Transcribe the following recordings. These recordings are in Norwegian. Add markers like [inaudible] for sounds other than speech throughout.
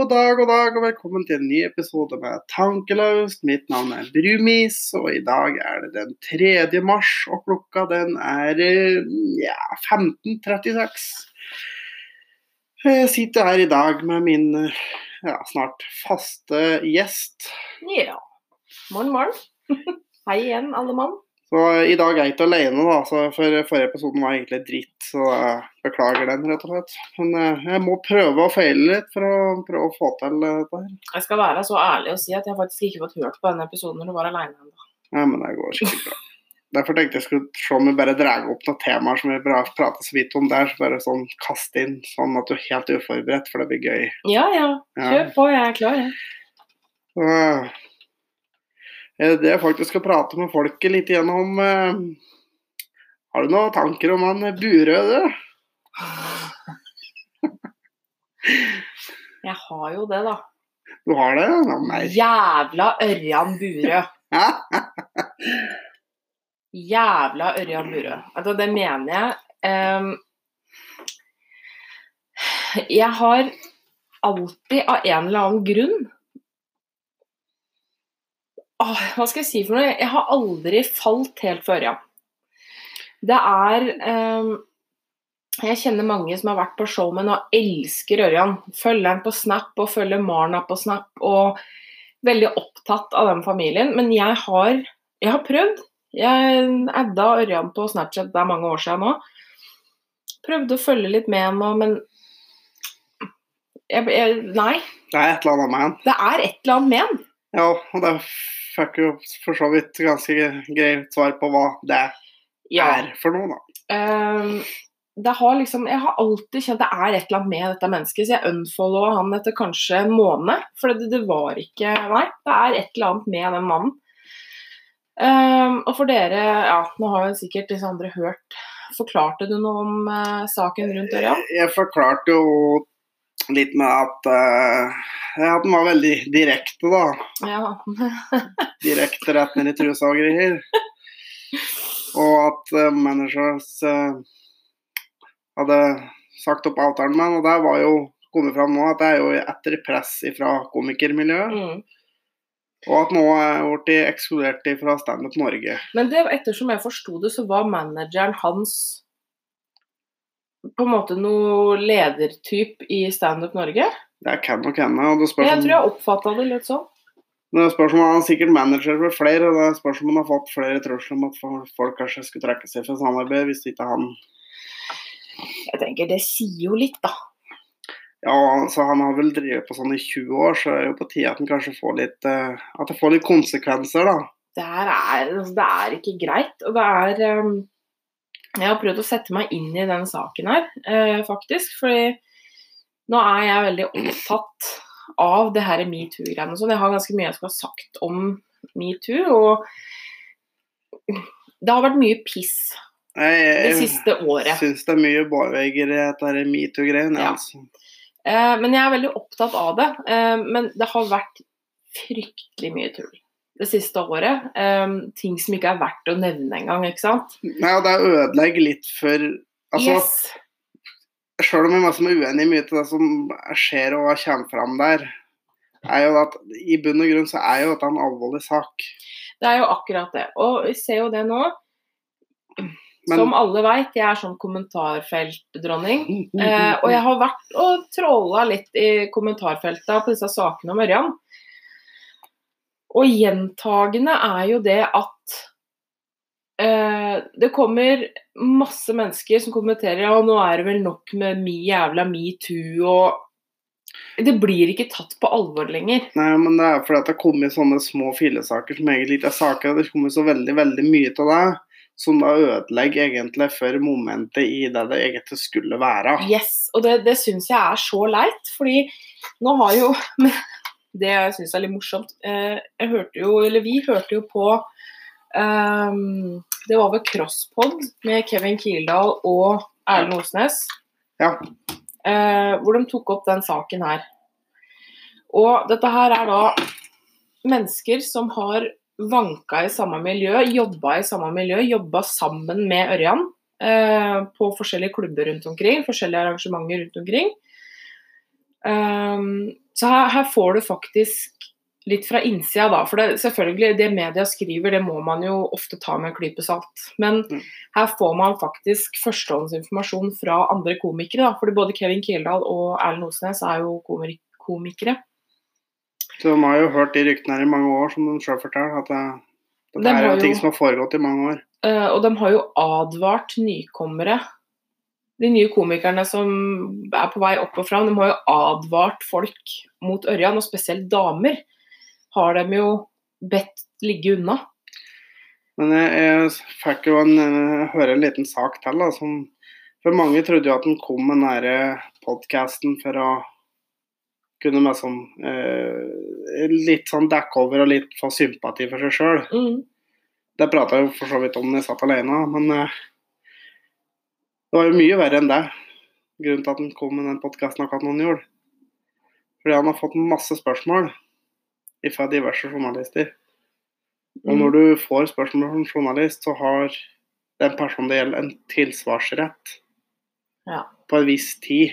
God dag, og dag, og velkommen til en ny episode med Tankelaust. Mitt navn er Brumis, og i dag er det den 3. mars, og klokka den er eh, ja, 15.36. Jeg sitter her i dag med min eh, ja, snart faste gjest. Ja. Morgen, morgen. [laughs] Hei igjen, alle mann. Så i dag er jeg ikke alene, da, så for forrige episoden var egentlig dritt, så jeg beklager den, rett og slett. Men eh, jeg må prøve og feile litt for å prøve å få til eh, dette her. Jeg skal være så ærlig og si at jeg faktisk ikke fått hørt på denne episoden når du var alene ennå. Ja, men det går sikkert bra. Derfor tenkte jeg skulle se om vi bare drar opp noen temaer som vi prater så vidt om der. Så bare sånn kaste inn sånn at du er helt uforberedt, for det blir gøy. Ja ja, Ja. kjør på, jeg er klar, jeg. Så, eh, det jeg faktisk skal prate med folket litt igjennom eh, Har du noen tanker om han Burøe, du? Jeg har jo det, da. Du har det? Ja, nei. Jævla Ørjan Burøe. [laughs] Jævla Ørjan Burøe. Altså, det mener jeg. Jeg har alltid av en eller annen grunn Åh, Hva skal jeg si for noe? Jeg har aldri falt helt for Ørjan. Det er ehm, Jeg kjenner mange som har vært på Showman og elsker Ørjan. Følger han på Snap og følger Marna på Snap og veldig opptatt av den familien. Men jeg har, jeg har prøvd. Jeg adda Ørjan på Snapchat, det er mange år siden nå. Prøvde å følge litt med nå, men jeg, jeg, Nei. Det er et eller annet med han. Det er et eller annet med han. Ja, og det fikk jo for så vidt ganske greit svar på hva det er for noe, da. Um, det har liksom, jeg har alltid kjent det er et eller annet med dette mennesket, så jeg unfollowa han etter kanskje en måned. For det, det var ikke Nei, det er et eller annet med den mannen. Um, og for dere, ja, nå har jo sikkert disse andre hørt Forklarte du noe om uh, saken rundt Ørjan? Jeg forklarte jo litt med at, uh, at den var veldig direkte, da. Ja. [laughs] Direkte rett ned i trusa og greier. Og at uh, managers uh, hadde sagt opp avtalen med ham, og det var jo kommet fram nå at det er jo etter press fra komikermiljøet. Mm. Og at nå er blitt ekskludert fra Standup Norge. Men det, ettersom jeg forsto det, så var manageren hans på en måte noe ledertyp i Standup Norge? Det kan nok hende. og det spørs Jeg tror jeg oppfatta det litt sånn. Det spørs om han er sikkert manager for flere, og det spørs om han har fått flere trusler om at folk kanskje skulle trekke seg fra samarbeid hvis ikke han Jeg tenker det sier jo litt, da. Ja, så han har vel drevet på sånn i 20 år, så er det jo på tide at han kanskje får litt eh, At det får litt konsekvenser, da. Det her er, altså, det er ikke greit. Og det er ehm, Jeg har prøvd å sette meg inn i den saken her, eh, faktisk. Fordi nå er jeg veldig opptatt av det her metoo-greiene. Så. Jeg har ganske mye jeg skal ha sagt om metoo. Og det har vært mye piss det Jeg, siste året. syns det er mye bårvegger i dette metoo-greiene. Ja. Altså. Eh, men jeg er veldig opptatt av det. Eh, men det har vært fryktelig mye tull det siste året. Um, ting som ikke er verdt å nevne engang, ikke sant? Nei, og det ødelegger litt for Altså, yes. Sjøl om jeg er uenig i mye av det som skjer og kommer fram der, er jo at i bunn og grunn så er jo dette en alvorlig sak. Det er jo akkurat det. Og vi ser jo det nå. Men- Som alle veit, jeg er sånn kommentarfeltdronning. Eh, og jeg har vært og tråla litt i kommentarfelta på disse sakene om Ørjan. Og gjentagende er jo det at eh, det kommer masse mennesker som kommenterer at nå er det vel nok med mi jævla metoo og Det blir ikke tatt på alvor lenger. Nei, men det er fordi det har kommet sånne små fillesaker som egentlig ikke er saker. Det kommer så veldig, veldig mye av det som da ødelegger egentlig for momentet i det det egentlig skulle være. Yes, og det, det syns jeg er så leit, fordi nå har jo [laughs] Det jeg syns er litt morsomt eh, Jeg hørte jo, eller vi hørte jo på um, Det var ved Crosspod med Kevin Kildahl og Erlend Osnes. Ja. eh, hvor de tok opp den saken her. Og dette her er da mennesker som har vanka i samme miljø, jobba i samme miljø, jobba sammen med Ørjan uh, på forskjellige klubber rundt omkring, forskjellige arrangementer rundt omkring. Ehm, Så her, her får du faktisk litt fra innsida, da. For det, selvfølgelig, det media skriver, det må man jo ofte ta med en klype salt. Men Mm. her får man faktisk førstehåndsinformasjon fra andre komikere. da. Fordi både Kevin Kildahl og Erlend Osnes er jo komik komikere. Så de har jo hørt de ryktene her i mange år, som de sjøl forteller. At det, De det er jo ting som har foregått i mange år. Eh, og de har jo advart nykommere. De nye komikerne som er på vei opp og fram, de har jo advart folk mot Ørjan, og spesielt damer har de jo bedt ligge unna. Men jeg, jeg fikk jo en, eh, høre en liten sak til. Da, som, for mange trodde jo at den kom med den podkasten for å kunne med sånn, eh, litt sånn dekke over og litt få sympati for seg sjøl. Mm. Det prata jeg jo for så vidt om da jeg satt alene, men eh, det var jo mye verre enn det. Grunnen til at han kom med den podkasten akkurat han gjorde. Fordi han har fått masse spørsmål fra diverse journalister. Og når du får spørsmål en journalist, så har den personen det gjelder, en tilsvarsrett Ja. på en viss tid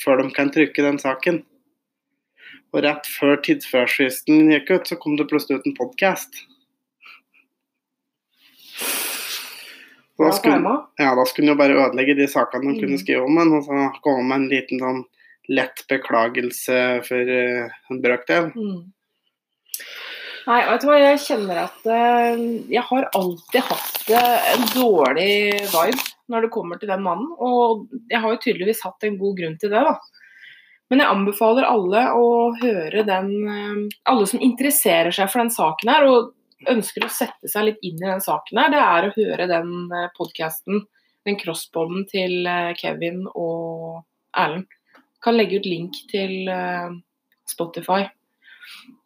før de kan trykke den saken. Og rett før tidsfristen gikk ut, så kom det plutselig ut en podkast. Da skulle, ja, da skulle han jo bare ødelegge de sakene de kunne Mm. skrive om men og så komme med en liten sånn lett beklagelse for uh, en brøkdel. Mm. Nei, vet du hva, jeg kjenner at uh, jeg har alltid hatt uh, en dårlig vibe når det kommer til den mannen. Og jeg har jo tydeligvis hatt en god grunn til det, da. Men jeg anbefaler alle å høre den Alle som interesserer seg for den saken her, og ønsker å sette seg litt inn i den saken her, det er å høre den podkasten, den crossbonden til eh, Kevin og Erlend. Kan legge ut link til eh, Spotify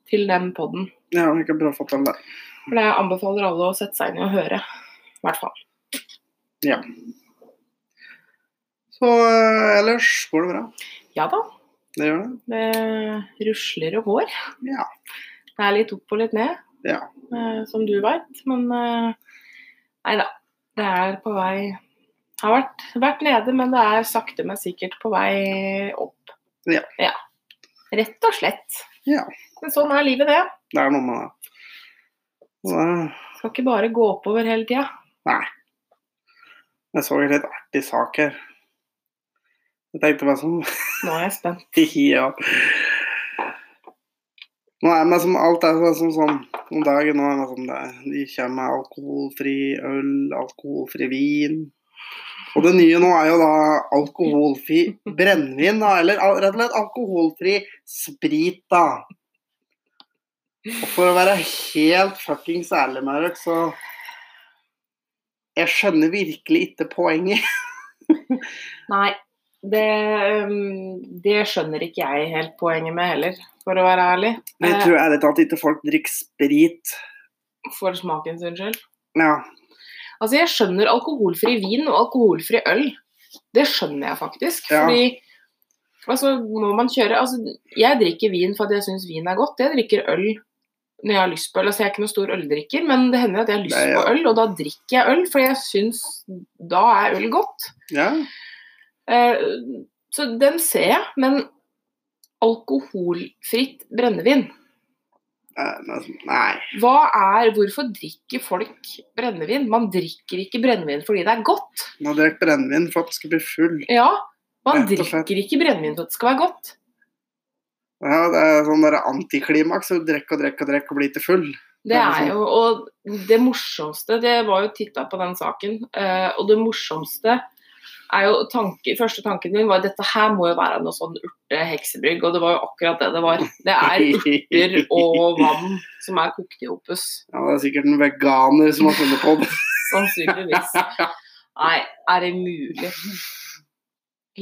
til den poden. Ja, vi kan prøve å få til det. For jeg anbefaler alle å sette seg inn i og høre. I hvert fall. Ja. Så eh, ellers går det bra. Ja da, Det gjør det. det rusler og går. Ja. Det er litt opp og litt ned, ja. eh, som du veit. Men eh, nei da. Det er på vei Har vært, vært nede, men det er sakte, men sikkert på vei opp. Ja. Rett og slett. Ja. Men sånn er livet, det. Det er noe med det. Det Skal ikke bare gå oppover hele tida. Nei. Jeg så en litt artig sak her. Jeg tenkte meg som Nå er jeg spent. [laughs] Ja. Nå er meg som alt er sånn, sånn om dagen nå Liksom det De kommer med alkoholfri øl, alkoholfri vin. Og det nye nå er jo da alkoholfri brennevin, da. Eller rett og slett alkoholfri sprit, da. Og for å være helt fuckings ærlig med dere, så Jeg skjønner virkelig ikke poenget. Nei, det, um, det skjønner ikke jeg helt poenget med heller, for å være ærlig. Men jeg tror ærlig talt ikke folk drikker sprit. Eh, For smakens unnskyld. Ja. Altså, jeg skjønner alkoholfri vin og alkoholfri øl. Det skjønner jeg faktisk. Ja. Fordi altså, må man kjøre Altså, jeg drikker vin for at jeg syns vin er godt. Jeg drikker øl når jeg har lyst på øl. Altså, jeg er ikke noen stor øldrikker, men det hender at jeg har lyst Nei, ja. på øl, og da drikker jeg øl, for jeg syns da er øl godt. ja. Eh, så den ser jeg, men alkoholfritt brennevin Eh, Nei. Hva er, Hvorfor drikker folk brennevin? Man drikker ikke brennevin fordi det er godt. Man drikker brennevin for at det skal bli full. Ja, man drikker ikke brennevin for at det skal være godt. Ja, det er sånn der antiklimaks. Du drikker og drikker og drikker og blir ikke full. Det er sånn. jo, og det morsomste Det var jo titta på den saken, eh, og det morsomste er jo tanke, Første tanken min var at dette her må jo være noe sånn urte-heksebrygg, og det var jo akkurat det det var. Det er urter og vann som er kokt i opus. Ja, det er sikkert en veganer som har funnet på det. [laughs] Sannsynligvis. Nei, er det mulig?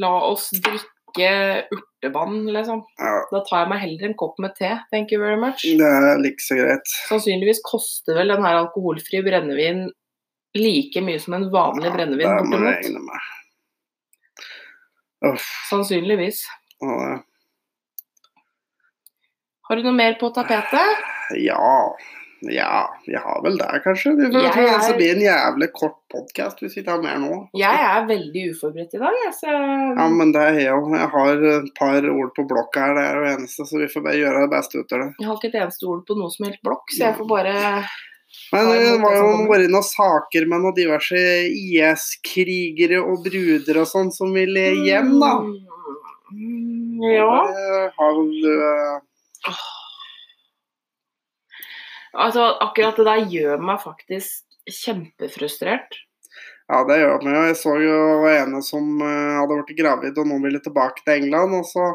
La oss drikke urtevann, liksom. Ja, Da tar jeg meg heller en kopp med te. Thank you very much. det er like så greit. Sannsynligvis koster vel den her alkoholfri brennevin like mye som en vanlig brennevin. det må jeg regne med. Uff. Sannsynligvis. Ja. Har du noe mer på tapetet? Ja, Ja, vi har vel det, kanskje. Det, er- blir en jævlig kort podkast hvis vi tar mer nå. Jeg er veldig uforberedt i dag, jeg, så Ja, men det er jeg jo. Jeg har et par ord på blokka her, det er det eneste, så vi får bare gjøre det beste ut av det. jeg har ikke et eneste ord på noe som helst blokk, så jeg får bare Men det var jo vært noen saker med noen diverse IS-krigere og bruder og sånn som ville hjem, da. Mm, Ja. Har vel eh, Altså, akkurat det der gjør meg faktisk kjempefrustrert. Ja, det gjør det. Jeg så jo ene som eh, hadde blitt gravid og nå ville tilbake til England, og så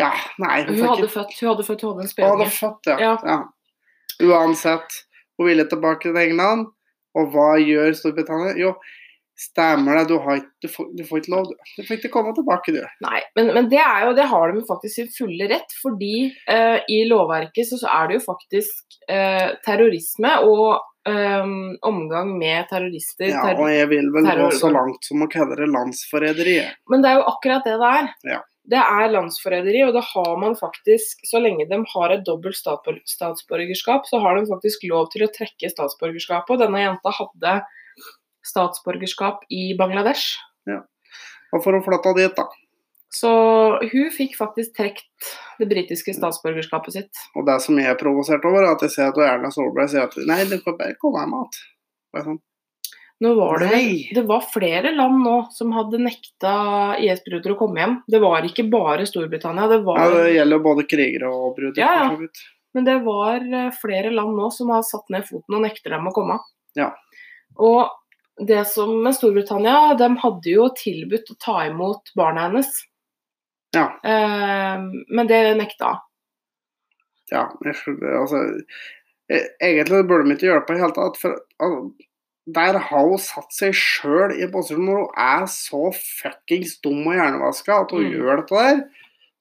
Ja, nei Hun hun hadde født, hun hadde født, Hun hadde født, ja. Ja. ja. Uansett, hun ville tilbake til England. Og hva gjør Storbritannia? Jo, stemmer det, du, har ikke, du, får, du får ikke lov. du. Får ikke komme tilbake, du. Nei, men, men det jo, det har de faktisk sin fulle rett, fordi uh, i lovverket så, så er det jo faktisk uh, terrorisme og um, omgang med terrorister. Ja, og jeg vil vel gå så langt som å kalle det landsforræderi. Men det er jo akkurat det det er. Ja. Det er landsforræderi, og det har man faktisk Så lenge de har et dobbelt statsborgerskap, så har de faktisk lov til å trekke statsborgerskapet. Og denne jenta hadde statsborgerskap i Bangladesh. Ja. Og for å flytte dit, da. Så hun fikk faktisk trukket det britiske statsborgerskapet sitt. Og det som jeg er provosert over, er at jeg ser at Erna Solberg sier at nei, du kan bare komme hjem igjen. Sånn, var det, det var flere land nå som hadde nekta IS-brudere å komme hjem. Det var ikke bare Storbritannia, det Ja, det gjelder både krigere og bruder. Ja, ja. men det var eh, flere land nå som har satt ned foten og nekter dem å komme. Ja. Og det som med Storbritannia, de hadde jo tilbudt å ta imot barna hennes, Ja. eh, men det nekta. Ja, jeg skjønner, altså eh, Egentlig burde de ikke det på i hele tatt. For der har hun satt seg sjøl i en posisjon når hun er så fuckings dum og hjernevaska at hun Mm. gjør dette der.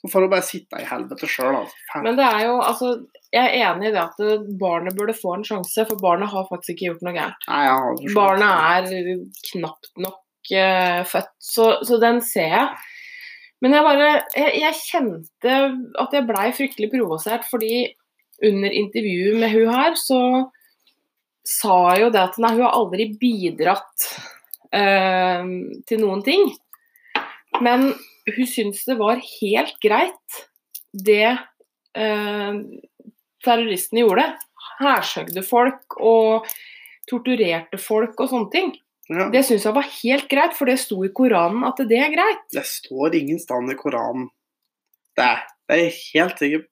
Så får hun bare sitte i helvete sjøl, altså. Men det er jo, altså, jeg er enig i det at eh, barnet burde få en sjanse, for barnet har faktisk ikke gjort noe gærent. Barnet er knapt nok uh, født, så, så den ser jeg. Men jeg bare jeg, jeg kjente at jeg blei fryktelig provosert, fordi under intervjuet med hun her, så sa jo det at nei, hun har aldri bidratt eh, til noen ting. Men hun syntes det var helt greit, det eh, terroristene gjorde. Hærsøkte folk og torturerte folk og sånne ting. Ja, Det syns jeg var helt greit, for det sto i Koranen at det er greit. det står ingen stand i Koranen. Det, det er jeg helt sikker.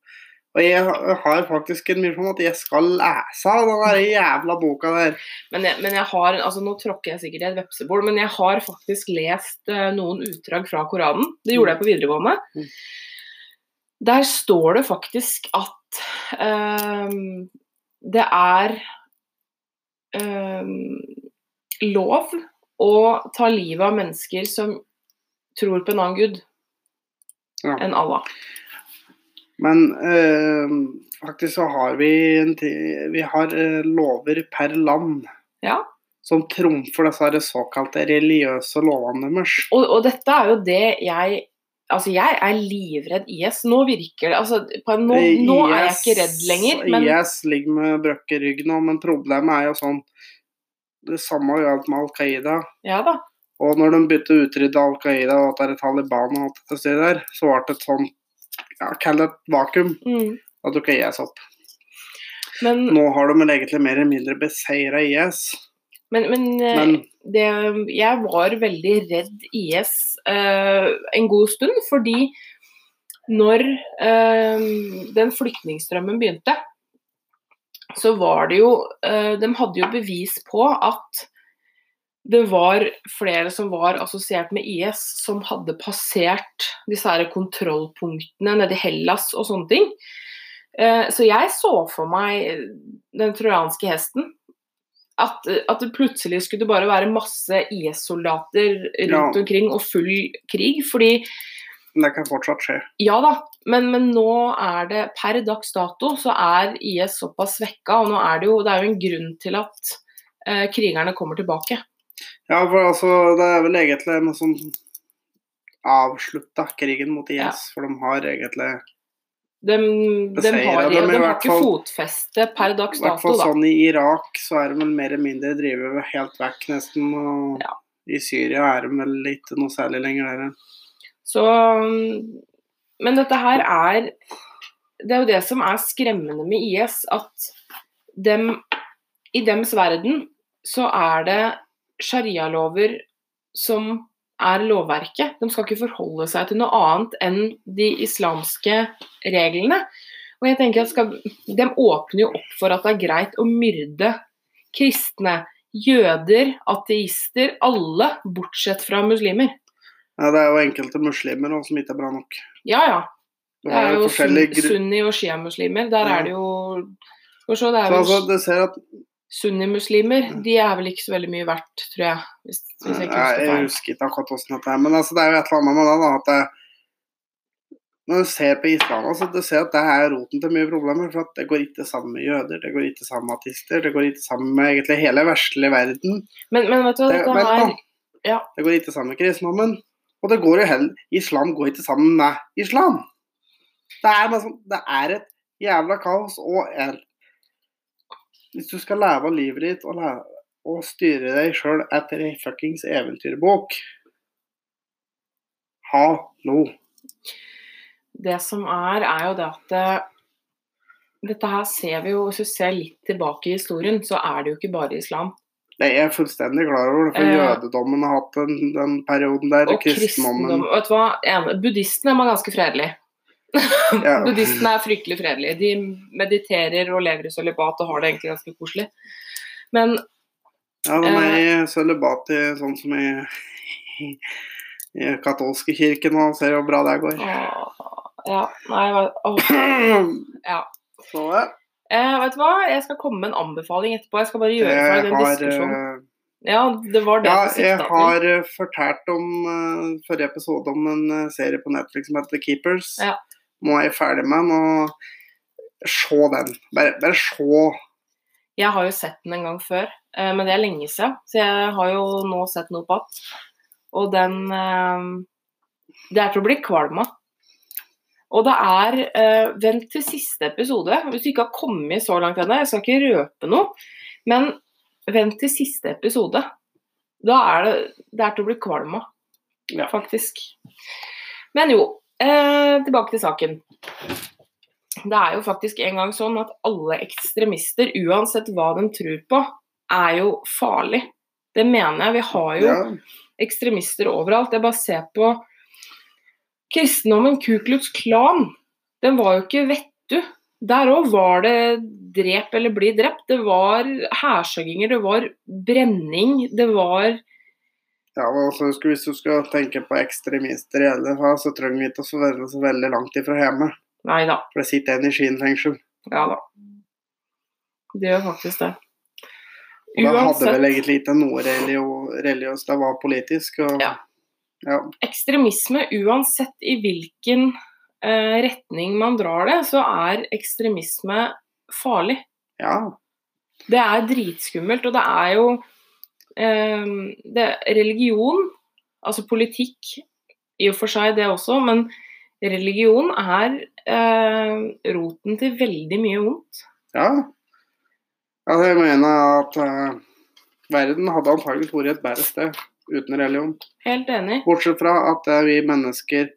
Og jeg har- faktisk en misjon at jeg skal lese den der jævla boka der. Men jeg, men jeg har, altså Nå tråkker jeg sikkert i et vepsebol, men jeg har faktisk lest uh, noen utdrag fra Koranen. Det gjorde jeg på videregående. Mm. Der står det faktisk at uh, det er uh, lov å ta livet av mennesker som tror på en annen gud Ja. enn Allah. Men øh, faktisk så har vi, en vi har eh, lover per land Ja. som trumfer disse såkalte religiøse lovene deres. Og, og dette er jo det jeg Altså, jeg er livredd IS. Nå virker det altså, på en, nå, nå er jeg ikke redd lenger, men IS ligger med brøkket rygg nå, men problemet er jo sånn Det samme gjaldt med Al Qaida. Ja da. Og når de begynte å utrydde Al Qaida og at det er Taliban og alt stedet der, så ble det et sånn ja, Kall det et vakuum. Mm. Da dukka IS opp. Men, Nå har de vel egentlig mer eller mindre beseira IS. men, men, eh, Men det, jeg var veldig redd IS eh, en god stund, fordi når eh, den flyktningstrømmen begynte, så var det jo eh, De hadde jo bevis på at det var flere som var assosiert med IS, som hadde passert disse her kontrollpunktene nede i Hellas og sånne ting. Eh, Så jeg så for meg den trojanske hesten. At, at det plutselig skulle bare være masse IS-soldater rundt Ja. omkring og full krig. Fordi det kan fortsatt skje. ja da, men, men nå er det per dags dato så er IS såpass svekka, og nå er det jo, det er jo en grunn til at eh, krigerne kommer tilbake. Ja, for altså, det er vel egentlig en sånn avslutta krigen mot IS, Ja. for de har egentlig De, de har, de, de har ikke fotfeste per dags I hvert dato, fall da. sånn i Irak så er de vel mer eller mindre drevet helt vekk, nesten. Og Ja. i Syria er de vel ikke noe særlig lenger der. Så mm, Men dette her er Det er jo det som er skremmende med IS, at dem, i dems verden så er det sharialover som er lovverket. De skal ikke forholde seg til noe annet enn de islamske reglene. Og jeg tenker at skal, De åpner jo opp for at det er greit å myrde kristne, jøder, ateister, alle bortsett fra muslimer. Ja, det er jo enkelte muslimer også, som ikke er bra nok. Ja, ja. Det Det er jo sunni- og sjiamuslimer. Der Ja. er det jo Skal vi se, det er Så altså, du ser at sunnimuslimer. De er vel ikke så veldig mye verdt, tror jeg. Hvis, hvis jeg husker jeg husker ikke akkurat hvordan dette er, men altså, det er jo et eller annet med det, da, at det, når du ser på islam, altså, du ser at det er roten til mye problemer. for at Det går ikke sammen med jøder, det går ikke sammen med ateister, det går ikke sammen med egentlig hele vestlige verden. Men, men vet du hva, Det, dette her ja. Det går ikke sammen med kristendommen. Og det går jo heller Islam går ikke sammen med islam. Det er, liksom, det er et jævla kaos. Og er, hvis du skal leve livet ditt og, leve, og styre deg sjøl etter ei fuckings eventyrbok Hallo. Det som er, er jo det at eh, dette her ser vi jo, Hvis du ser litt tilbake i historien, så er det jo ikke bare islam. Det er jeg fullstendig klar over, for Eh. jødedommen har hatt den, den perioden der. Og kristendommen. kristendommen Vet du hva? En- Buddhistene var ganske fredelige. [laughs] ja. Buddhistene er fryktelig fredelige. De mediterer og lever i sølibat og har det egentlig ganske koselig. Men ja, de er Eh. i sølibat i sånn som i, i, i katolske kirken og ser hvor bra det går. Ja, nei okay. [clears throat] Ja. Så det. Eh, vet du hva? Jeg skal komme med en anbefaling etterpå. Jeg skal bare gjøre ferdig den har, diskusjonen. eh, Ja, det var det ja, jeg har eh, fortalt om uh, forrige episode om en eh, serie på Netflix som heter The Keepers. Ja. Nå er jeg ferdig med den, og se den. Bare, bare se. Jeg har jo sett den en gang før, eh, men det er lenge siden. Så jeg har jo nå sett noe på igjen. Og den eh, Det er til å bli kvalm av. Og det er eh, Vent til siste episode. Hvis du ikke har kommet så langt ennå, jeg skal ikke røpe noe, men vent til siste episode. Da er det Det er til å bli kvalm av, Ja. faktisk. Men jo, eh, tilbake til saken. Det er jo faktisk en gang sånn at alle ekstremister, uansett hva de tror på, er jo farlig. Det mener jeg. Vi har jo Ja. ekstremister overalt. Jeg bare ser på kristendommen, Ku Klux Klan. Den var jo ikke vettu. Der òg var det drep eller bli drept. Det var hærsøginger, det var brenning, det var Ja, altså, så Hvis du skal tenke på ekstremister i fall, så trenger vi ikke å være så veldig langt ifra hjemme. Nei da. For det sitter en i skinnfengsel. Ja da. Det gjør faktisk det. Og da hadde Uansett. vel egentlig ikke noe religiøst, det var politisk. Og, Ja. ja. ekstremisme, uansett i hvilken eh, retning man drar det, så er ekstremisme farlig. ja. Det er dritskummelt, og det er jo det, Religion, altså politikk i og for seg det også, men religion er eh, roten til veldig mye vondt. Ja. Altså, jeg mener at eh, verden hadde antageligvis vært et bedre sted uten religion. Helt enig. Bortsett fra at eh, vi mennesker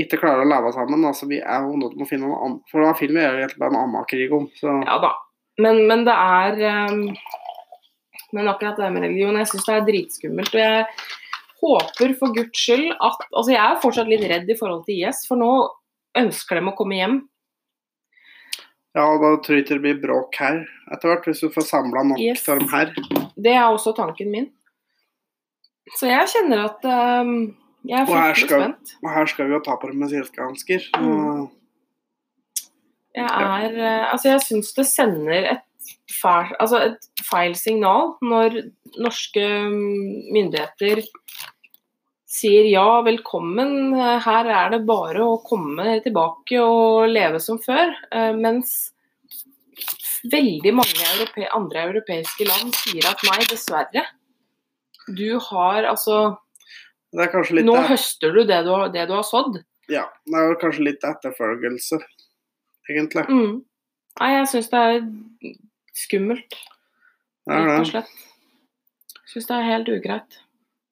ikke klarer å leve sammen. altså Vi er jo nødt til å finne noe annet. For da finner vi egentlig bare en annen krig om. Så Ja da. Men, men det er eh, Men akkurat det med religion, jeg syns det er dritskummelt. Og jeg håper for guds skyld at Altså, jeg er fortsatt litt redd i forhold til IS, for nå ønsker de å komme hjem. ja, og da tror jeg ikke det blir bråk her etter hvert, hvis du får samla nok Yes. av dem her. Det er også tanken min. Så jeg kjenner at um, jeg er fryktelig spent. Og her skal vi jo ta på dem med silkehansker. Mm. Jeg er eh, Altså, jeg syns det sender et feil, altså et feil signal når norske mm, myndigheter sier ja, velkommen, eh, her er det bare å komme tilbake og leve som før. eh, Mens veldig mange europe andre europeiske land sier at nei, dessverre. Du har altså Nå høster du det du har, det du har sådd. ja, det er kanskje litt etterfølgelse, egentlig. Mm. Nei, jeg syns det er skummelt, rett og slett. Syns det er helt ugreit.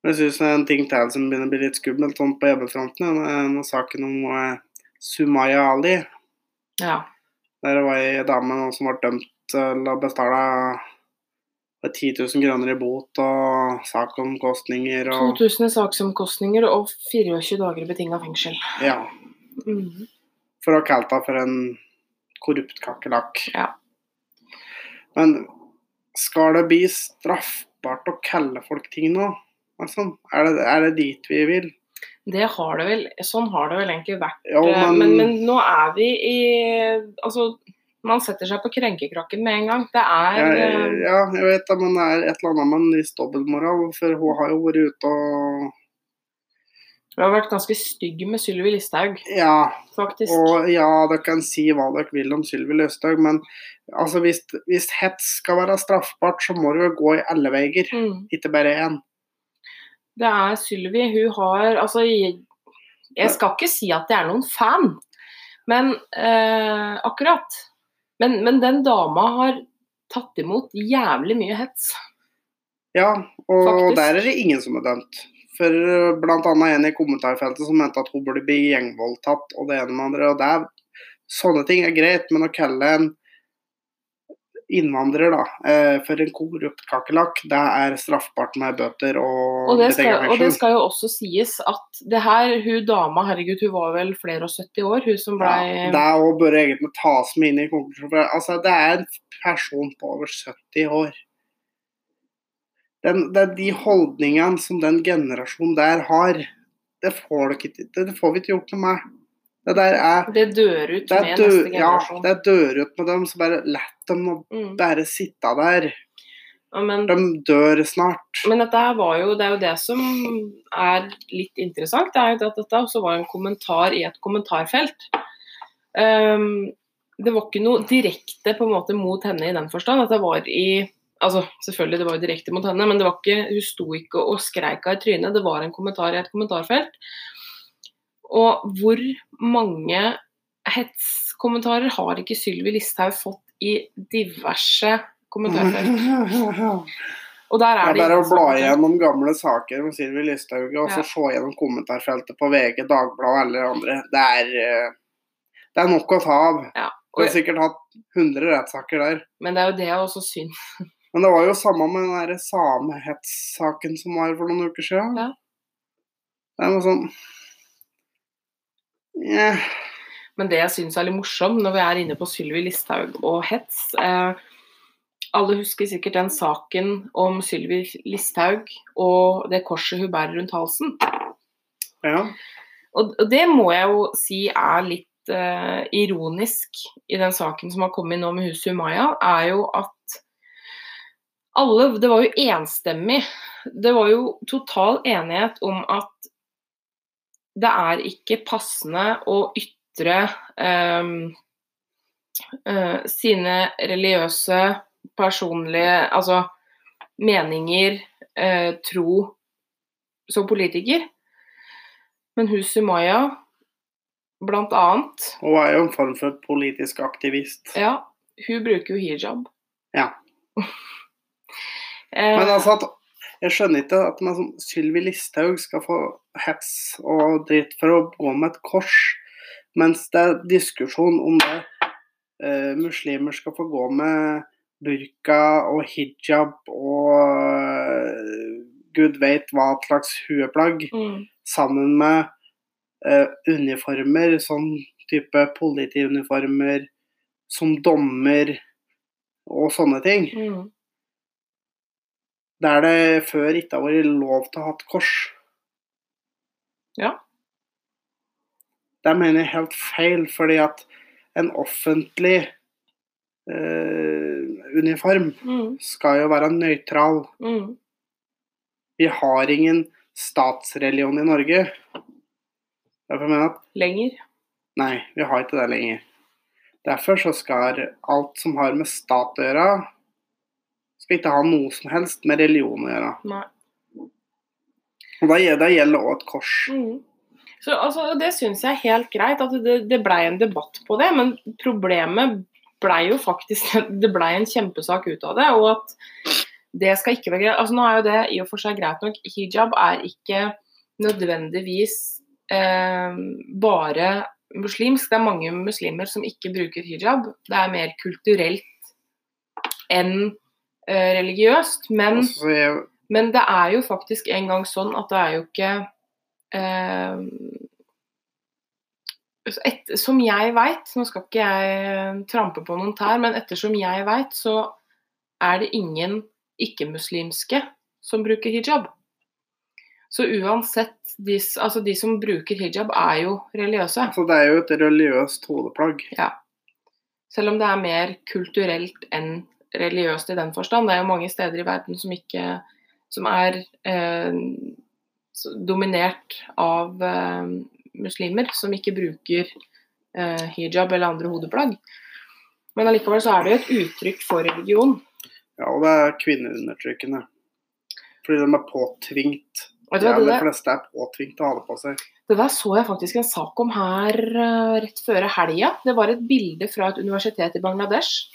Jeg syns en ting til som begynner å bli litt skummelt sånn på hjemmefronten, er denne saken om eh, Sumaya Ali. Ja. Der var ei dame som ble dømt til å betale 10 000 kroner i bot og saksomkostninger og 2000 i saksomkostninger og 24 dager i betinga fengsel. Ja. Mm. For å ha kalt henne for en korrupt kakerlakk. Ja. Men skal det bli straffbart å kalle folk ting nå? Altså, er, det, er det dit vi vil? Det har det vel, sånn har det vel egentlig vært. Jo, eh, men, Men, men nå er vi i Altså, man setter seg på krenkekrakken med en gang. Det er jeg, eh, Ja, jeg vet det, men det er et eller annet med en viss dobbeltmoral. For hun har jo vært ute og Vi har vært ganske stygge med Sylvi Listhaug, Ja, faktisk. og ja, dere kan si hva dere vil om Sylvi Listhaug, men altså, hvis, hvis hets skal være straffbart, så må det jo gå i alle veier, Mm. ikke bare én. Det er Sylvi. Hun har Altså, jeg, jeg skal ikke si at jeg er noen fan, men eh, akkurat. Men, men den dama har tatt imot jævlig mye hets. Ja, og Faktisk. der er det ingen som er dømt. For bl.a. blant annet en i kommentarfeltet som mente at hun burde bli gjengvoldtatt og det ene med andre. Og det er, sånne ting er greit, men å kalle en innvandrer da, eh, for en korrupt kakerlakk, det er straffbart med bøter og, Og det, skal, og det skal jo også sies at det her, hun dama, herregud, hun var vel flere og 70 år, hun som blei Ja, det også bør egentlig tas med inn i konklusjonen. Altså, det er en person på over 70 år. Den, er de holdningene som den generasjonen der har, det får, ikke, det, det får vi ikke gjort noe med. Det der er Det dør ut det med dø, neste ja, det dør ut med dem, så bare lett dem å mm. bare sitte der. ja, men, De dør snart. men dette var jo, det er jo det som er litt interessant, det er jo at dette også var en kommentar i et kommentarfelt. Um, det var ikke noe direkte på en måte mot henne i den forstand. at det var i altså Selvfølgelig, det var jo direkte mot henne, men det var ikke, hun sto ikke og skreik av i trynet. Det var en kommentar i et kommentarfelt. Og hvor mange hetskommentarer har ikke Sylvi Listhaug fått i diverse kommentarfelt? Og der Det er er det bare å bla gjennom gamle saker med Sylvi Listhaug og så Ja. se gjennom kommentarfeltet på VG, Dagbladet eller andre. Det er, eh, det er nok å ta av. Ja, Du har sikkert hatt 100 rettssaker der. men det er jo det jeg også syns. Men det var jo samme med den der samehetssaken som var for noen uker siden. Ja. Det noe sånn yeah. Men det jeg syns er litt morsomt når vi er inne på Sylvi Listhaug og hets eh, Alle husker sikkert den saken om Sylvi Listhaug og det korset hun bærer rundt halsen. Ja. Og og det må jeg jo si er litt eh, ironisk i den saken som har kommet nå med huset Humaya, er jo at alle Det var jo enstemmig. Det var jo total enighet om at det er ikke passende å ytre eh, eh, sine religiøse, personlige Altså meninger, eh, tro, som politiker. Men hun Sumaya, blant annet, Hun er jo en form for politisk aktivist. ja, hun bruker jo hijab. Ja. [laughs] Eh, Men altså at jeg skjønner ikke at man som Sylvi Listhaug skal få hets og dritt for å gå med et kors, mens det er diskusjon om det eh, muslimer skal få gå med burka og hijab og uh, gud veit hva slags hueplagg, mm, sammen med uh, uniformer, sånn type politiuniformer, som dommer og sånne ting. mm. Der det før ikke har vært lov til å ha et kors. Ja. Det mener jeg helt feil, fordi at en offentlig eh, uniform Mm, skal jo være nøytral. mm. Vi har ingen statsreligion i Norge. Derfor mener jeg at Lenger. nei, vi har ikke det lenger. Derfor så skal alt som har med stat å gjøre, skal ikke ha noe som helst med religion å gjøre. Nei. Og da det gjelder også et kors. Mm. Så altså, Det syns jeg er helt greit, at det, det blei en debatt på det. Men problemet blei jo faktisk [laughs] Det blei en kjempesak ut av det. Og at det skal ikke være greit. Altså Nå er jo det i og for seg greit nok. Hijab er ikke nødvendigvis eh, bare muslimsk. Det er mange muslimer som ikke bruker hijab. Det er mer kulturelt enn religiøst. Men, Altså, jeg, men det er jo faktisk en gang sånn at det er jo ikke eh, et, Som jeg veit, nå skal ikke jeg trampe på noen tær, men ettersom jeg veit, så er det ingen ikke-muslimske som bruker hijab. Så uansett, de, altså de som bruker hijab, er jo religiøse. Så det er jo et religiøst hodeplagg. Ja. Selv om det er mer kulturelt enn religiøst i den forstand. Det er jo mange steder i verden som ikke som er eh, dominert av eh, muslimer, som ikke bruker eh, hijab eller andre hodeplagg. Men allikevel så er det jo et uttrykk for religion. Ja, og det er kvinneundertrykkende. Fordi de er påtvingt. Vet du De hva, det, der, fleste er påtvingt å ha det på seg. det der så jeg faktisk en sak om her eh, rett før helga. Det var et bilde fra et universitet i Bangladesh.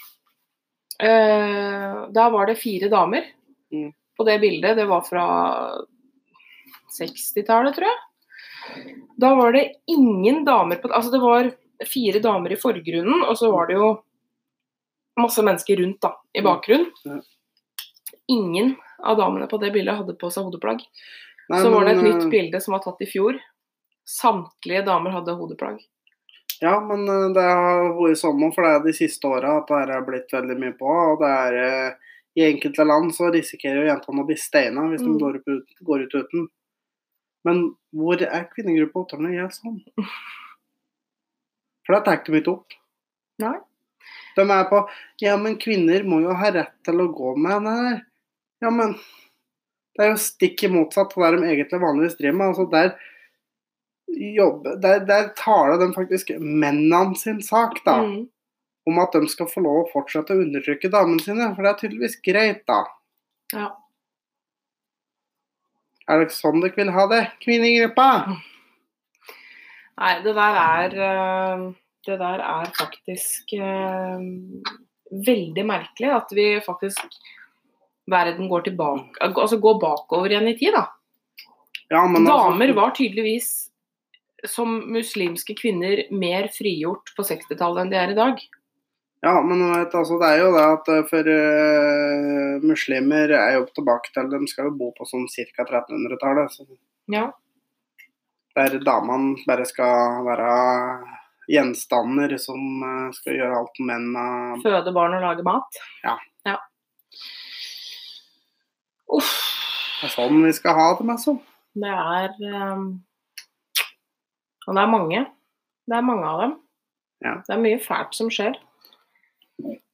Eh, da var det fire damer Mm. på det bildet. Det var fra 60-tallet, tror jeg. Da var det ingen damer på Altså det var fire damer i forgrunnen, og så var det jo masse mennesker rundt da, i bakgrunnen. Ja. Ingen av damene på det bildet hadde på seg hodeplagg. Nei, Så var det et men, nytt eh, bilde som var tatt i fjor. Samtlige damer hadde hodeplagg. Ja, men eh, det har vært sånn for det er de siste åra at det er blitt veldig mye på. Og det er eh, I enkelte land så risikerer jo jentene å bli steina hvis Mm. de går ut, går ut uten. Men hvor er kvinnegruppa åtterne gjør sånn? For det tar ikke opp. Nei. De er på Ja, men kvinner må jo ha rett til å gå med den her. Ja, men det er jo stikk i motsatt av det de egentlig vanligvis driver med. Altså, der jobber Der, der taler de faktisk mennene sin sak, da. Mm. Om at de skal få lov å fortsette å undertrykke damene sine. For det er tydeligvis greit, da. Ja. Er det sånn dere vil ha det, kvinnegruppa? Nei, det der er eh, Det der er faktisk eh, veldig merkelig at vi faktisk Verden går tilbake Altså går bakover igjen i tid, da. Ja, men Damer altså, var tydeligvis som muslimske kvinner mer frigjort på 60-tallet enn de er i dag. Ja, men vet, altså, det er jo det at eh, for uh, muslimer er jo tilbake til De skal jo bo på sånn ca. 1300-tallet. Så Ja. der damene bare skal være gjenstander som uh, skal gjøre alt mennene Føde barn og lage mat. Ja. ja. Uff. Det er sånn vi skal ha det, altså. Det er um, Og det er mange. Det er mange av dem. Ja. Det er mye fælt som skjer.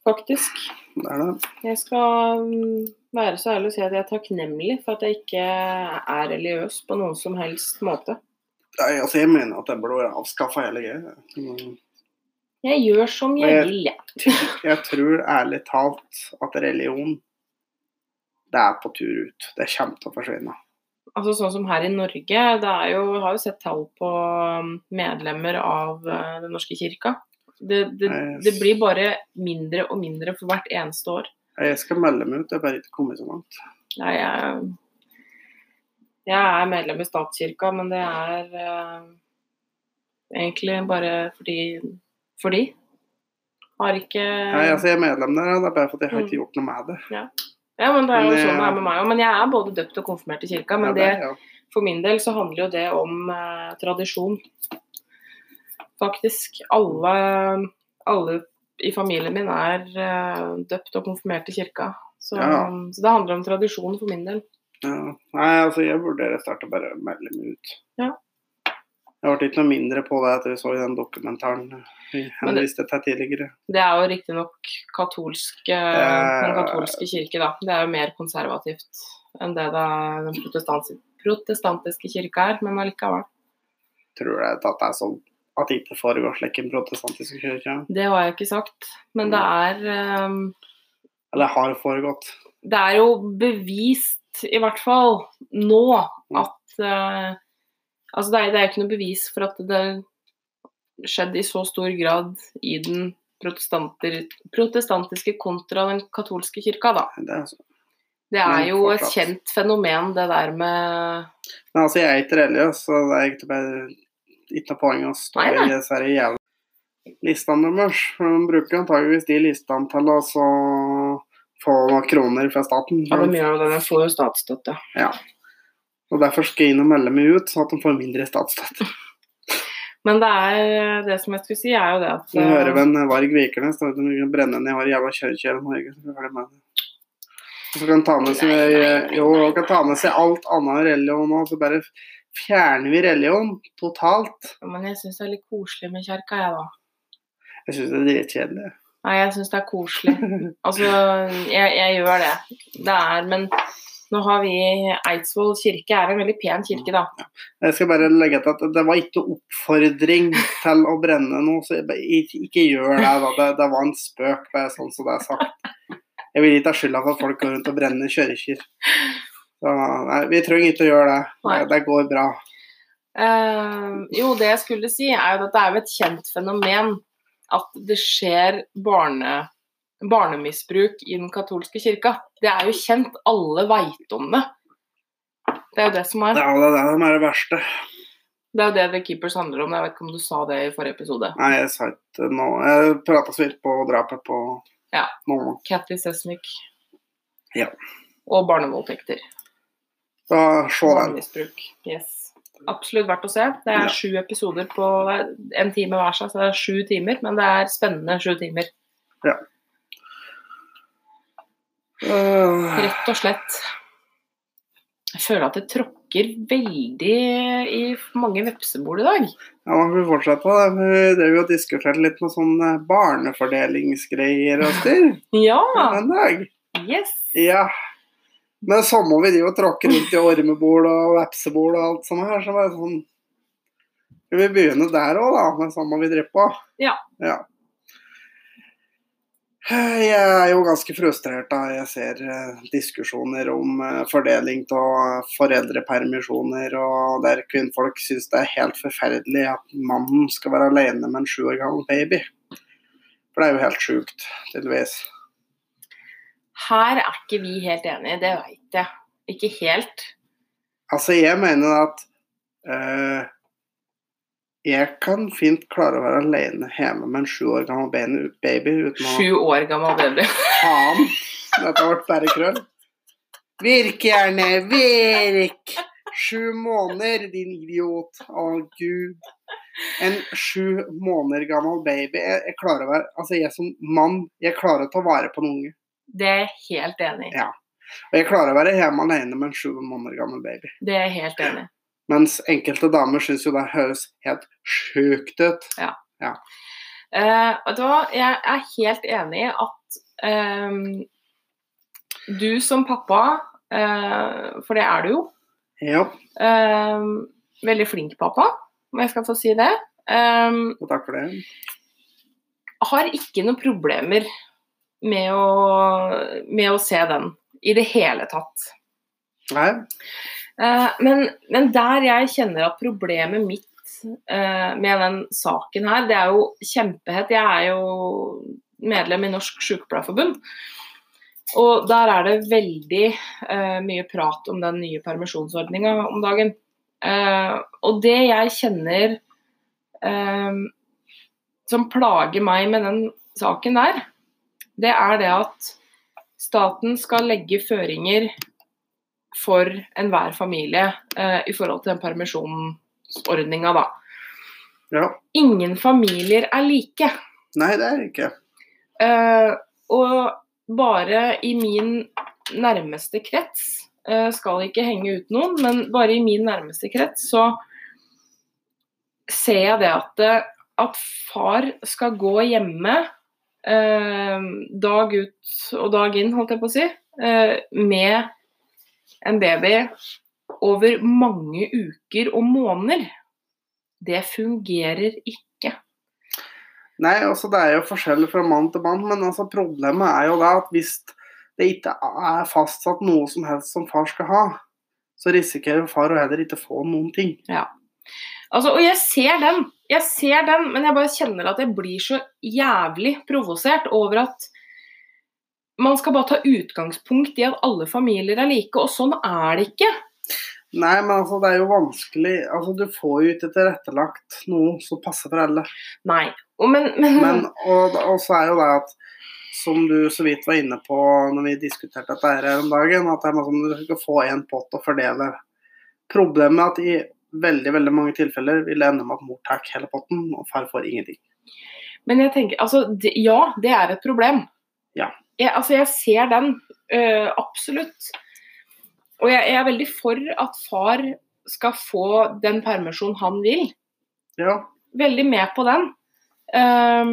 Faktisk. Det er det. Jeg skal um, være så ærlig å si at jeg er takknemlig for at jeg ikke er religiøs på noen som helst måte. Nei, altså, jeg mener at det burde avskaffa hele greia. Mm. Jeg gjør som jeg Jeg- vil, jeg. Jeg tror ærlig talt at religion, det er på tur ut. Det kommer til å forsvinne. Altså Sånn som her i Norge, det er jo, vi har jo sett tall på um, medlemmer av uh, Den norske kirka. Det, det, det blir bare mindre og mindre for hvert eneste år. Jeg skal melde meg ut, jeg har bare ikke kommet så langt. Nei, jeg, jeg er medlem i statskirka, men det er uh, egentlig bare fordi fordi. Har ikke Nei, altså, jeg er medlem der, det er bare fordi jeg har ikke Mm. gjort noe med det. Ja, men det er jo sånn det er med meg òg. Men jeg er både døpt og konfirmert i kirka. Men Ja, det, for min del så handler jo det om eh, tradisjon. Faktisk. Alle, alle i familien min er eh, døpt og konfirmert i kirka. Så, Ja. så det handler om tradisjon for min del. Ja. Nei, altså jeg vurderer snart å bare melde meg ut. Ja. Jeg ble ikke noe mindre på det etter vi så i den dokumentaren vi Men det- henviste til tidligere. Det er jo riktignok katolske, Eh, den katolske kirke, da. Det er jo mer konservativt enn det det den protestans- protestantiske kirka er, men allikevel. Tror du at det er sånn at det ikke foregår slik i den protestantiske kirka? Det har jeg ikke sagt, men det er um, Eller har foregått? Det er jo bevist, i hvert fall nå, Mm. at, eh, Altså, det er, det er ikke noe bevis for at det skjedde i så stor grad i den protestantiske kontra den katolske kirka, da. Det er, altså- Det er jo jo et kjent fenomen, det der med Nei, altså, jeg er ikke religiøs, så det er bare ikke noe poeng å stå Nei, nei. i disse jævla listene deres. De bruker antageligvis de listene til å så få kroner fra staten. Ja, de gjør av det. De får jo statsstøtte. Ja. Og Derfor skal jeg inn og melde meg ut, sånn at de får mindre statsstøtte. [laughs] Men det er det som jeg skulle si, er jo det at Så hører vi en Varg Vikernes, da du, kan brenne ned hver jævla kjørekjøl i Norge. Så blir med. Så kan ta med seg Nei, nei, nei. jo, kan ta med seg alt annet religion òg, så bare fjerner vi religion totalt. Men jeg syns det er litt koselig med kjerka, jeg, da. Jeg syns det er dritkjedelig. Nei, jeg syns det er koselig. Altså, jeg, jeg gjør det. Det er Men nå har vi Eidsvoll kirke, er en veldig pen kirke, da. Jeg skal bare legge til at det var ikke oppfordring til å brenne noe, så ikke, ikke gjør det. da. Det, det var en spøk, bare sånn som det er sagt. Jeg vil ikke ha skylda for at folk går rundt og brenner kirker. Vi trenger ikke å gjøre det. Det, det går bra. Uh, jo, det jeg skulle si, er jo at det er jo et kjent fenomen at det skjer barne, barnemisbruk i den katolske kirka. Det er jo kjent. Alle veit om det. Det er jo det som er. Ja, det er det som er det verste. Det er jo det The Keepers handler om. Jeg vet ikke om du sa det i forrige episode. Nei, jeg sa ikke noe. Jeg prata så vidt på drapet på Ja. noen. Cathy Sesnik. Ja. Og barnevoldtekter. Så se den. Yes. Absolutt verdt å se. Det er Ja. sju episoder på en time hver seg, så det er sju timer. Men det er spennende sju timer. Øh, Rett og slett. Jeg føler at det tråkker veldig i mange vepsebol i dag. Ja, man får fortsette. på det. Vi drev jo og diskuterte litt med sånne barnefordelingsgreier og styr [laughs] Ja! en dag. Yes! Ja. Men så må vi drive og tråkke rundt i ormebol og vepsebol og alt sånt her, så bare det sånn Skal vi begynne der òg, da? Men så må vi drive på. Ja. ja. Jeg er jo ganske frustrert da jeg ser eh, diskusjoner om eh, fordeling av foreldrepermisjoner, og der kvinnfolk syns det er helt forferdelig at mannen skal være alene med en sju år gammel baby. For det er jo helt sjukt, tydeligvis. Her er ikke vi helt enige, det veit jeg. Ikke helt. Altså, jeg mener at eh, jeg kan fint klare å være alene hjemme med en sju år gammel baby, uten å Sju år gammel baby. Faen! Dette ble bare krøll. Virk gjerne, virk! Sju måneder, din idiot. Å, gud. En sju måneder gammel baby. Jeg, jeg klarer å være Altså, jeg som mann, jeg klarer å ta vare på en unge. Det er jeg helt enig i. Ja. Og jeg klarer å være hjemme alene med en sju måneder gammel baby. Det er jeg helt enig i. Mens enkelte damer syns jo det høres helt sjukt ut. Ja. vet du da, jeg er helt enig i at um, du som pappa, uh, for det er du jo, Ja, ehm, veldig flink pappa, om jeg skal få si det, Um, og takk for det. har ikke noen problemer med å, med å se den i det hele tatt. Nei, men, men der jeg kjenner at problemet mitt eh, med den saken her, det er jo kjempehett. Jeg er jo medlem i Norsk Sykepleierforbund. Og der er det veldig eh, mye prat om den nye permisjonsordninga om dagen. Eh, og det jeg kjenner eh, som plager meg med den saken der, det er det at staten skal legge føringer for enhver familie eh, i forhold til den permisjonsordninga, da. ja. Ingen familier er like. Nei, det er ikke. Eh, og bare i min nærmeste krets, eh, skal ikke henge ut noen, men bare i min nærmeste krets så ser jeg det at, at far skal gå hjemme eh, dag ut og dag inn, holdt jeg på å si, eh, med en baby over mange uker og måneder. Det fungerer ikke. Nei, altså det er jo forskjellig fra mann til mann, men altså problemet er jo da at hvis det ikke er fastsatt noe som helst som far skal ha, så risikerer far å heller ikke få noen ting. Ja. Altså, og jeg ser den, jeg ser den, men jeg bare kjenner at jeg blir så jævlig provosert over at man skal bare ta utgangspunkt i at alle familier er like, og sånn er det ikke. Nei, men altså, det er jo vanskelig Altså, du får jo ikke tilrettelagt noe som passer for alle. Nei. Og men, men, Men, og, og så er jo det at som du så vidt var inne på når vi diskuterte dette her om dagen, at det er som du skal få én pott og fordele. Problemet er at i veldig veldig mange tilfeller vil det ende med at mor tar hele potten, og far får ingenting. men jeg tenker Altså, ja, det er et problem. Ja. Jeg, altså, jeg ser den. øh, absolutt. Og jeg, jeg er veldig for at far skal få den permisjonen han vil. Ja, veldig med på den. Um,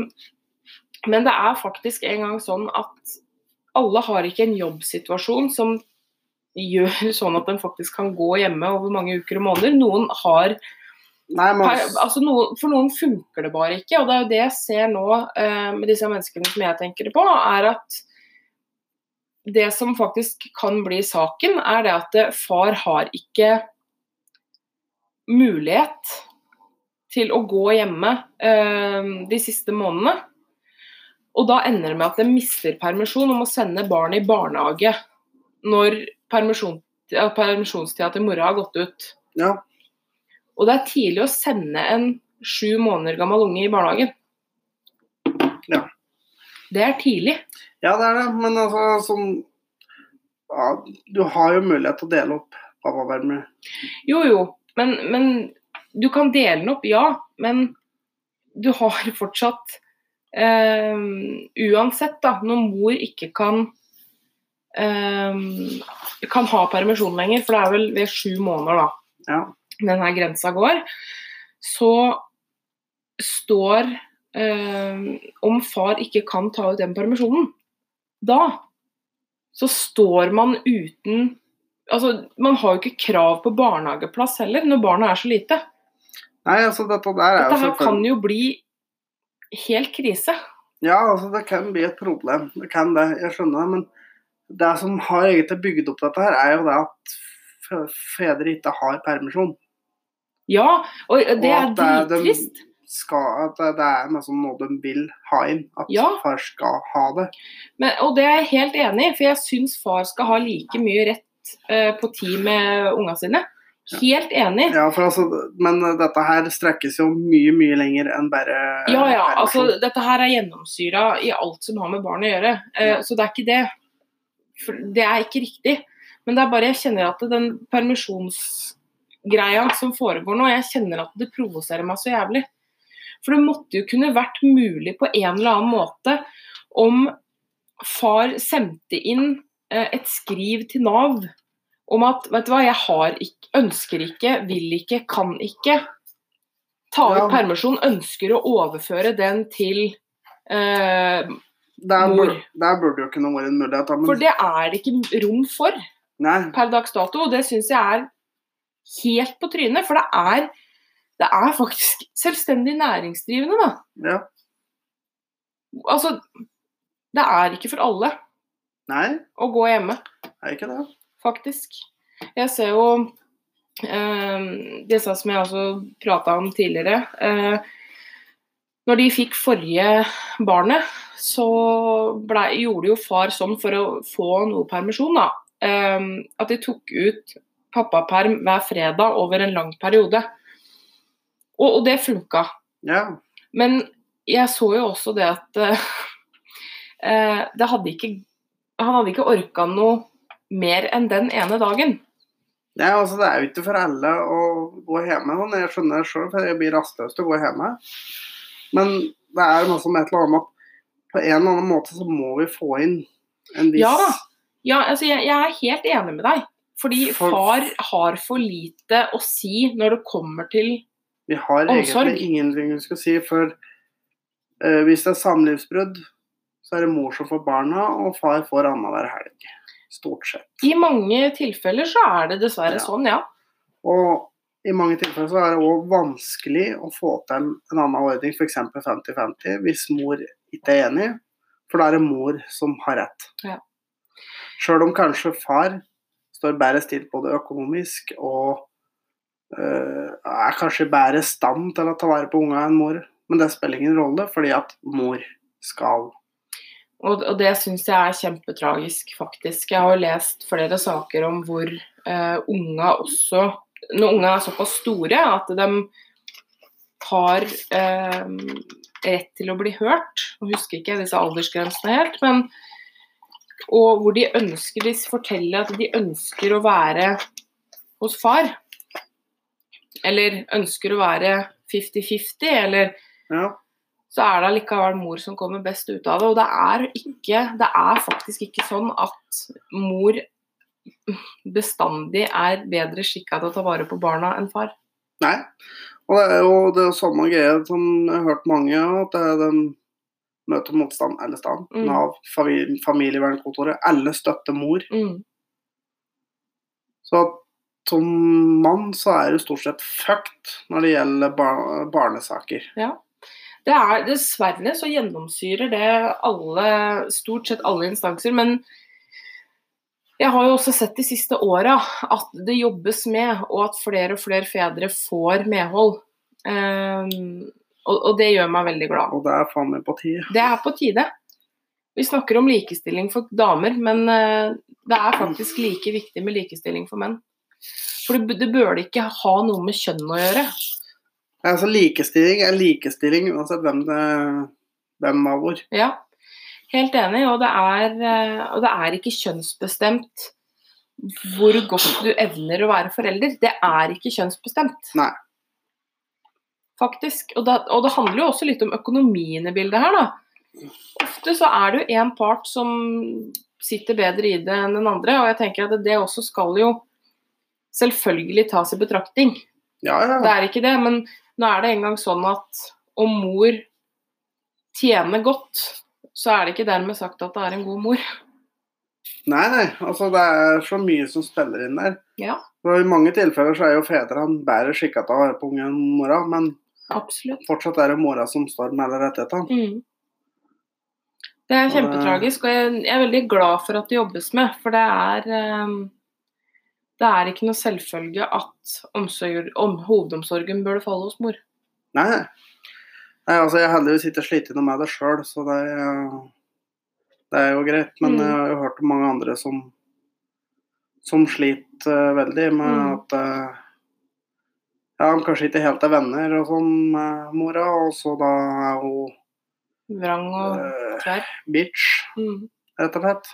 men det er faktisk en gang sånn at alle har ikke en jobbsituasjon som gjør [laughs] sånn at de faktisk kan gå hjemme over mange uker og måneder. Noen har Nei, men per, altså noen, For noen funker det bare ikke. Og det er jo det jeg ser nå eh, med disse menneskene som jeg tenker på, er at det som faktisk kan bli saken, er det at eh, far har ikke mulighet til å gå hjemme eh, de siste månedene. Og da ender det med at de mister permisjon og må sende barnet i barnehage når permisjon, permisjonstida til mora har gått ut. ja. Og det er tidlig å sende en sju måneder gammel unge i barnehagen. Det er tidlig. ja, det er det, men altså sånn ja, Du har jo mulighet til å dele opp pappapermer. Jo, jo, men, men du kan dele den opp, ja. Men du har [laughs] fortsatt eh, Uansett, da, når mor ikke kan eh, kan ha permisjon lenger, for det er vel ved sju måneder da Ja. denne grensa går, så står Om far ikke kan ta ut den permisjonen, da så står man uten Altså, man har jo ikke krav på barnehageplass heller, når barna er så lite. Nei, altså dette der er Dette her kan jo bli helt krise. Ja, altså det kan bli et problem. Det kan det, jeg skjønner det. Men det som har egentlig bygd opp dette her, er jo det at fedre ikke har permisjon. Ja, og det Og er drittrist. Skal, at det er liksom noe de vil ha inn. At Ja. far skal ha det. Men, og det er jeg helt enig i, for jeg syns far skal ha like mye rett eh, på tid med unga sine. Helt enig. Ja, for altså, men dette her strekkes jo mye, mye lenger enn bare Ja, ja. Altså, dette her er gjennomsyra i alt som har med barn å gjøre. Eh, Ja. Så det er ikke det. For det er ikke riktig. Men det er bare jeg kjenner at den permisjonsgreia som foregår nå, jeg kjenner at det provoserer meg så jævlig. For det måtte jo kunne vært mulig på en eller annen måte om far sendte inn eh, et skriv til Nav om at vet du hva, jeg har ikke, ønsker ikke, vil ikke, kan ikke ta ut Ja. permisjon, ønsker å overføre den til eh, der, mor. Burde, der burde jo kunne vært en mulighet. Men, For det er det ikke rom for Nei, per dags dato, og det syns jeg er helt på trynet. For det er, det er faktisk selvstendig næringsdrivende, da. ja. Altså, det er ikke for alle Nei, å gå hjemme. er ikke det. faktisk. Jeg ser jo eh, disse som jeg også prata om tidligere. Eh, når de fikk forrige barnet, så ble, gjorde jo far sånn for å få noe permisjon, da. Eh, at de tok ut pappaperm hver fredag over en lang periode. Og, og det funka. Ja. Men jeg så jo også det at [laughs] eh, det hadde ikke Han hadde ikke orka noe mer enn den ene dagen. Nei, altså Det er jo ikke for alle å gå hjemme. Sånn. Jeg skjønner det sjøl, for jeg blir rastløs til å gå hjemme. Men det er noe som et eller annet på en eller annen måte så må vi få inn en viss Ja. Ja, altså jeg, jeg er helt enig med deg. Fordi For- far har for lite å si når det kommer til Vi har Omsorg. egentlig ingenting vi skal si, for uh, hvis det er samlivsbrudd, så er det mor som får barna, og far får annenhver helg. Stort sett. I mange tilfeller så er det dessverre Ja. sånn, ja. Og i mange tilfeller så er det òg vanskelig å få til en annen ordning, f.eks. 50-50, hvis mor ikke er enig. For da er det mor som har rett. Ja. Sjøl om kanskje far står bedre stilt både økonomisk og er kanskje i stand til å ta vare på unga enn mor. Men det spiller ingen rolle, fordi at mor skal. Og, og det syns jeg er kjempetragisk, faktisk. Jeg har jo lest flere saker om hvor eh, unga også Når unga er såpass store at de har eh, rett til å bli hørt. Jeg husker ikke disse aldersgrensene helt, men Og hvor de ønsker De forteller at de ønsker å være hos far. Eller ønsker å være 50-50, eller Ja. så er det allikevel mor som kommer best ut av det. Og det er, ikke, det er faktisk ikke sånn at mor bestandig er bedre skikka til å ta vare på barna enn far. Nei. Og det er jo det er samme greia som jeg har hørt mange, at det er de møter motstand alle steder. Mm. Nav, famili- familievernkontoret, alle støtter mor. Mm. Så at som mann så er du stort sett fucked når det gjelder bar barnesaker. Det er Dessverre så gjennomsyrer det alle, stort sett alle instanser. Men jeg har jo også sett de siste åra at det jobbes med, og at flere og flere fedre får medhold. Um, og, og det gjør meg veldig glad. Og det er faen meg på tide. Det er på tide. Vi snakker om likestilling for damer, men eh, det er faktisk like viktig med likestilling for menn. For det, det burde ikke ha noe med kjønn å gjøre. Altså Likestilling er likestilling uansett hvem det hvem av hvor. Ja, helt enig. Og det er, eh, og det er ikke kjønnsbestemt hvor godt du evner å være forelder. Det er ikke kjønnsbestemt. Nei. Faktisk. Og, det, og det handler jo også litt om økonomien i bildet her, da. Ofte så er det jo én part som sitter bedre i det enn den andre, og jeg tenker at det også skal jo selvfølgelig tas i betraktning. Ja, ja. Det er ikke det, men nå er det engang sånn at om mor tjener godt, så er det ikke dermed sagt at det er en god mor. Nei, nei. Altså det er så mye som spiller inn der. Ja, For I mange tilfeller så er jo fedrene bedre skikka til å være på ungen enn mora, men absolutt. fortsatt er det mora som står med alle rettighetene. Mm. Det er kjempetragisk, og jeg, er veldig glad for at det jobbes med. For det er eh, Det er ikke noe selvfølge at omsorg, om, hovedomsorgen bør falle hos mor. Nei, nei. altså jeg har heldigvis ikke slitt noe med det sjøl, så det er, det er jo greit. Men Mm. jeg har jo hørt om mange andre som som sliter eh, veldig med Mm. at eh, ja, han kanskje ikke helt er venner og sånn med mora, og så da er hun Vrang og eh, tverr. bitch, Mm. rett og slett.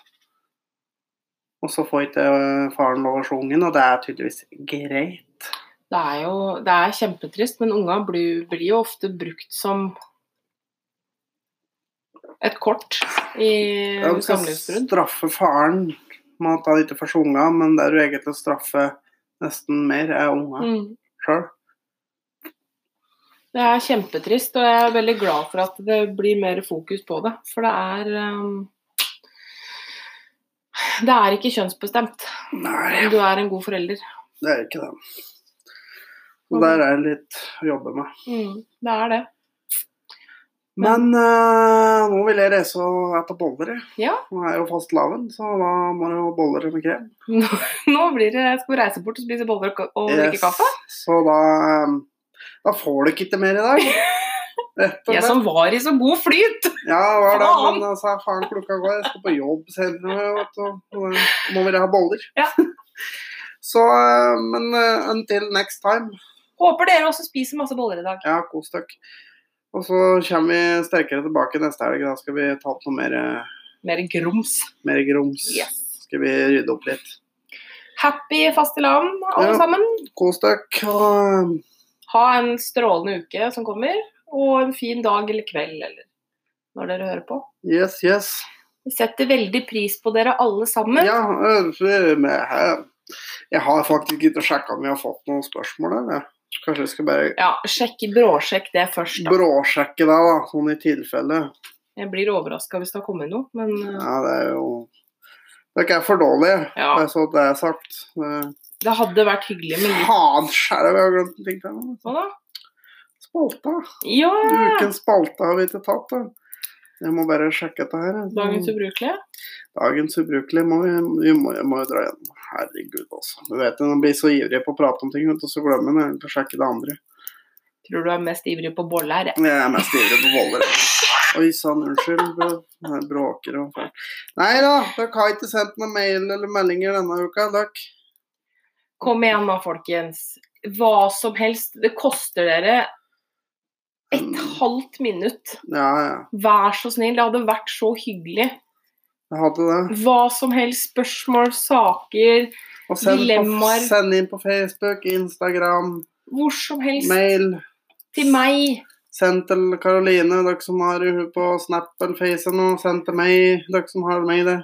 Og så får ikke eh, faren lov å se ungen, og det er tydeligvis greit. Det er jo det er kjempetrist, men unga blir, blir jo ofte brukt som et kort i Ja, du skal samlivsbrudd. straffe faren med at han ikke får se unga, men det du egentlig straffer nesten mer, er unga Mm. sjøl. Det er kjempetrist, og jeg er veldig glad for at det blir mer fokus på det. For det er um, Det er ikke kjønnsbestemt Nei, du er en god forelder. det er ikke det. Så der er det litt å jobbe med. Mm, det er det. Men eh, nå vil jeg reise og spise boller. Ja, Nå er jo fastelavn, så da må det jo boller med krem. [laughs] nå blir det Skal vi reise bort og spise boller og, drikke Yes. kaffe? Så da, eh, da får du ikke mer i dag. [laughs] Jeg som var i så god flyt! Ja, var det, men altså, faen klokka går. Jeg skal på jobb senere, vet du. Nå vil vi ha boller. Ja. [laughs] Så, eh, men eh, until next time. Håper dere også spiser masse boller i dag. Ja, kos dere. Og så kommer vi sterkere tilbake neste helg. Da skal vi ta opp noe mer, eh, Mer grums. mer grums. Yes. Skal vi rydde opp litt. Happy fastelavn, alle Ja. sammen. Kos dere. Ha en strålende uke som kommer, og en fin dag eller kveld, eller når dere hører på. yes, yes. Vi setter veldig pris på dere alle sammen. Ja, eh, jeg, har faktisk ikke sjekka om vi har fått noen spørsmål. Eller? Kanskje jeg skal bare Ja, sjekk, bråsjekk det først, da. bråsjekke det, da, sånn i tilfelle. Jeg blir overraska hvis det har kommet noe, men uh, Ja, det er jo Dere er for dårlige, Ja. det er så det er sagt. Det- det hadde vært hyggelig med litt Faen skjære, vi har glemt en ting til. Hva da? Spalta. Ja! Ukens spalte har vi ikke tatt. da. Jeg må bare sjekke dette her. Dagens ubrukelige? Dagens ubrukelige må vi, vi må, må jo dra igjen. Herregud, altså. Du vet, Når man blir så ivrig på å prate om ting, vet du, så glemmer man egentlig å sjekke det andre. Tror du er mest ivrig på boller? jeg. Er mest ivrig på boller. Oi sann, unnskyld. Jeg bråker og fælt. Nei da, dere har ikke sendt noen mail eller meldinger denne uka, dere. Kom igjen da, folkens. Hva som helst. Det koster dere et halvt minutt. Ja, ja. Vær så snill. Det hadde vært så hyggelig. Jeg hadde det. Hva som helst. Spørsmål, saker, Og send, på, Dilemmaer. send inn på Facebook, Instagram, hvor som helst. mail. Til meg. Send til Karoline, dere som har henne på Snap eller Face eller noe. Send til meg, dere som har meg det.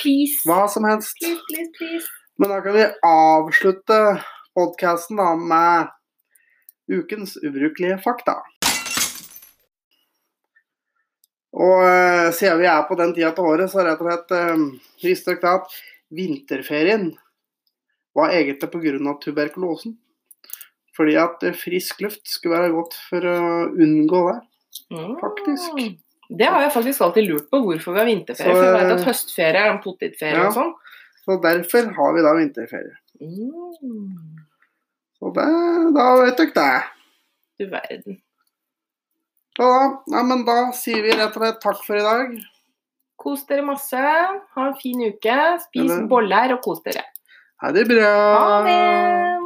Please. Hva som helst. Please, please, please. Men da kan vi avslutte podkasten med ukens ubrukelige fakta. Og uh, siden vi er på den tida til året, så rett og slett uh, visste dere at vinterferien var egentlig pga. tuberkulosen. Fordi at eh, frisk luft skulle være godt for å unngå det. Faktisk. Mm. Det har jeg faktisk alltid lurt på, hvorfor vi har vinterferie. Så, For jeg vet at høstferie er en potetferie ja. og sånn. Så derfor har vi da vinterferie. Mm. Så det, da vet dere det. Du verden. Så da, ja, men da sier vi rett og slett takk for i dag. Kos dere masse. Ha en fin uke. Spis boller og kos dere. Ha det bra. Ha det!